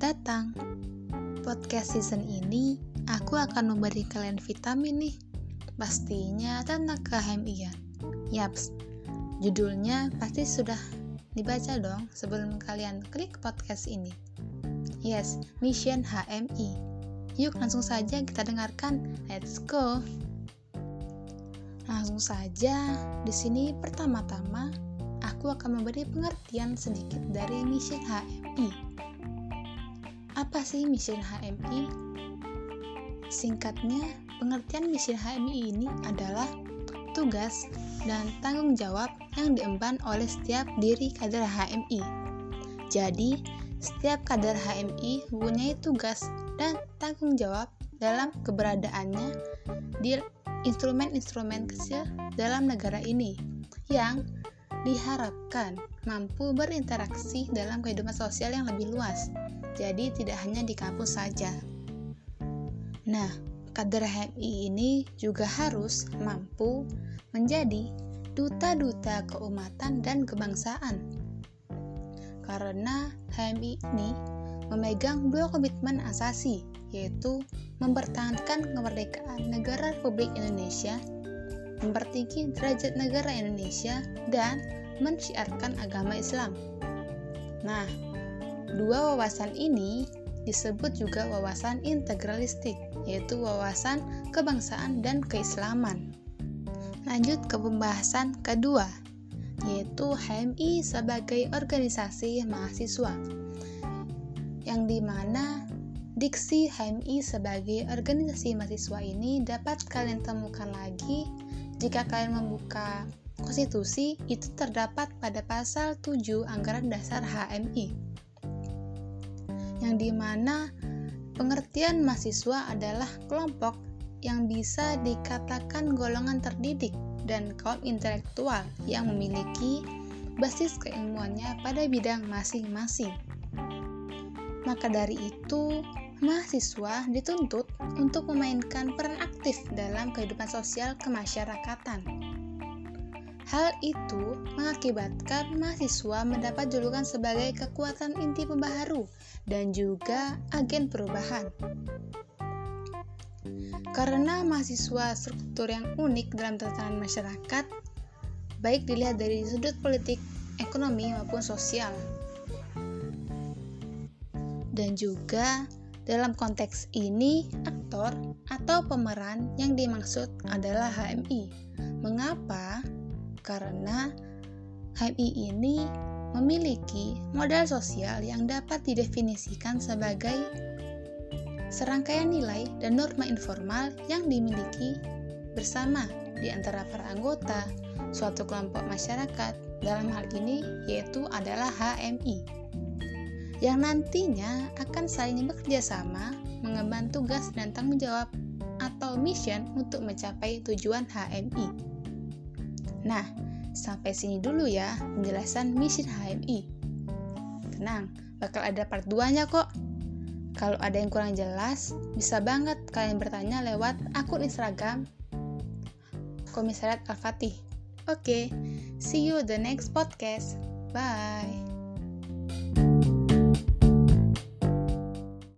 datang. Podcast season ini aku akan memberi kalian vitamin nih. Pastinya tentang kehamilan. Yaps, judulnya pasti sudah dibaca dong sebelum kalian klik podcast ini. Yes, Mission HMI. Yuk langsung saja kita dengarkan. Let's go. Langsung saja, di sini pertama-tama aku akan memberi pengertian sedikit dari Mission HMI. Apa sih misi HMI? Singkatnya, pengertian misi HMI ini adalah tugas dan tanggung jawab yang diemban oleh setiap diri kader HMI. Jadi, setiap kader HMI mempunyai tugas dan tanggung jawab dalam keberadaannya di instrumen-instrumen kecil dalam negara ini yang diharapkan mampu berinteraksi dalam kehidupan sosial yang lebih luas jadi tidak hanya di kampus saja. Nah, kader HMI ini juga harus mampu menjadi duta-duta keumatan dan kebangsaan. Karena HMI ini memegang dua komitmen asasi, yaitu mempertahankan kemerdekaan negara Republik Indonesia, mempertinggi derajat negara Indonesia, dan mensyiarkan agama Islam. Nah, Dua wawasan ini disebut juga wawasan integralistik, yaitu wawasan kebangsaan dan keislaman. Lanjut ke pembahasan kedua, yaitu HMI sebagai organisasi mahasiswa, yang di mana diksi HMI sebagai organisasi mahasiswa ini dapat kalian temukan lagi jika kalian membuka konstitusi itu terdapat pada pasal 7 anggaran dasar HMI yang di mana pengertian mahasiswa adalah kelompok yang bisa dikatakan golongan terdidik dan kaum intelektual yang memiliki basis keilmuannya pada bidang masing-masing. Maka dari itu, mahasiswa dituntut untuk memainkan peran aktif dalam kehidupan sosial kemasyarakatan Hal itu mengakibatkan mahasiswa mendapat julukan sebagai kekuatan inti pembaharu dan juga agen perubahan. Karena mahasiswa struktur yang unik dalam tatanan masyarakat, baik dilihat dari sudut politik, ekonomi, maupun sosial. Dan juga dalam konteks ini, aktor atau pemeran yang dimaksud adalah HMI. Mengapa? karena HMI ini memiliki modal sosial yang dapat didefinisikan sebagai serangkaian nilai dan norma informal yang dimiliki bersama di antara para anggota suatu kelompok masyarakat dalam hal ini yaitu adalah HMI yang nantinya akan saling bekerja sama mengemban tugas dan tanggung jawab atau mission untuk mencapai tujuan HMI. Nah, sampai sini dulu ya penjelasan misi HMI. Tenang, bakal ada part 2-nya kok. Kalau ada yang kurang jelas, bisa banget kalian bertanya lewat akun Instagram Komisariat Al-Fatih. Oke, okay, see you the next podcast. Bye.